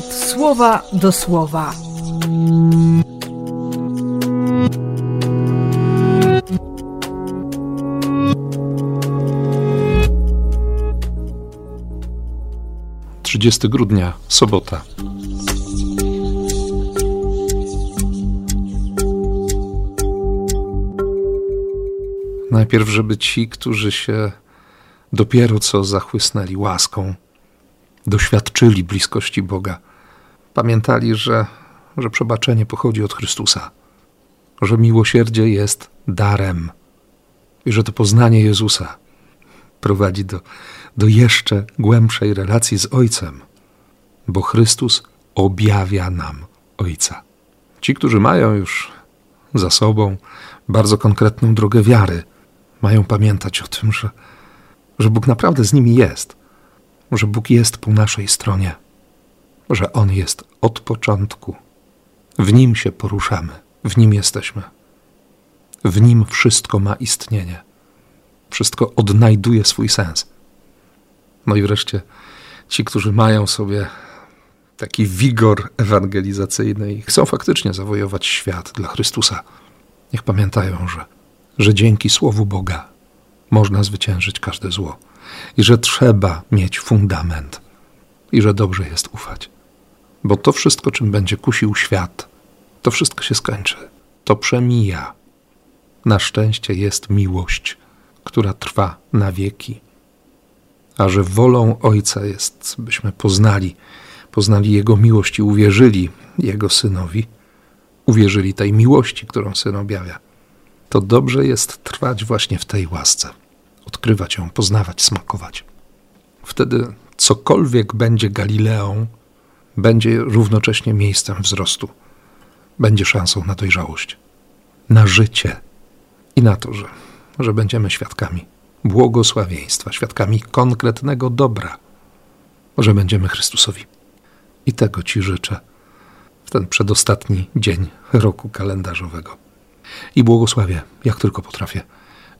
słowa do słowa. Trzydziesty grudnia, sobota. Najpierw, żeby ci, którzy się dopiero co zachłysnęli łaską, doświadczyli bliskości Boga, pamiętali, że, że przebaczenie pochodzi od Chrystusa, że miłosierdzie jest darem i że to poznanie Jezusa prowadzi do, do jeszcze głębszej relacji z Ojcem, bo Chrystus objawia nam Ojca. Ci, którzy mają już za sobą bardzo konkretną drogę wiary, mają pamiętać o tym, że, że Bóg naprawdę z nimi jest, że Bóg jest po naszej stronie, że On jest od początku. W Nim się poruszamy, w Nim jesteśmy. W Nim wszystko ma istnienie, wszystko odnajduje swój sens. No i wreszcie ci, którzy mają sobie taki wigor ewangelizacyjny i chcą faktycznie zawojować świat dla Chrystusa, niech pamiętają, że że dzięki Słowu Boga można zwyciężyć każde zło i że trzeba mieć fundament i że dobrze jest ufać. Bo to wszystko, czym będzie kusił świat, to wszystko się skończy. To przemija. Na szczęście jest miłość, która trwa na wieki. A że wolą Ojca jest, byśmy poznali, poznali Jego miłość i uwierzyli Jego Synowi, uwierzyli tej miłości, którą Syn objawia to dobrze jest trwać właśnie w tej łasce, odkrywać ją, poznawać, smakować. Wtedy cokolwiek będzie Galileą, będzie równocześnie miejscem wzrostu, będzie szansą na dojrzałość, na życie i na to, że, że będziemy świadkami błogosławieństwa, świadkami konkretnego dobra, że będziemy Chrystusowi. I tego Ci życzę w ten przedostatni dzień roku kalendarzowego i błogosławię, jak tylko potrafię.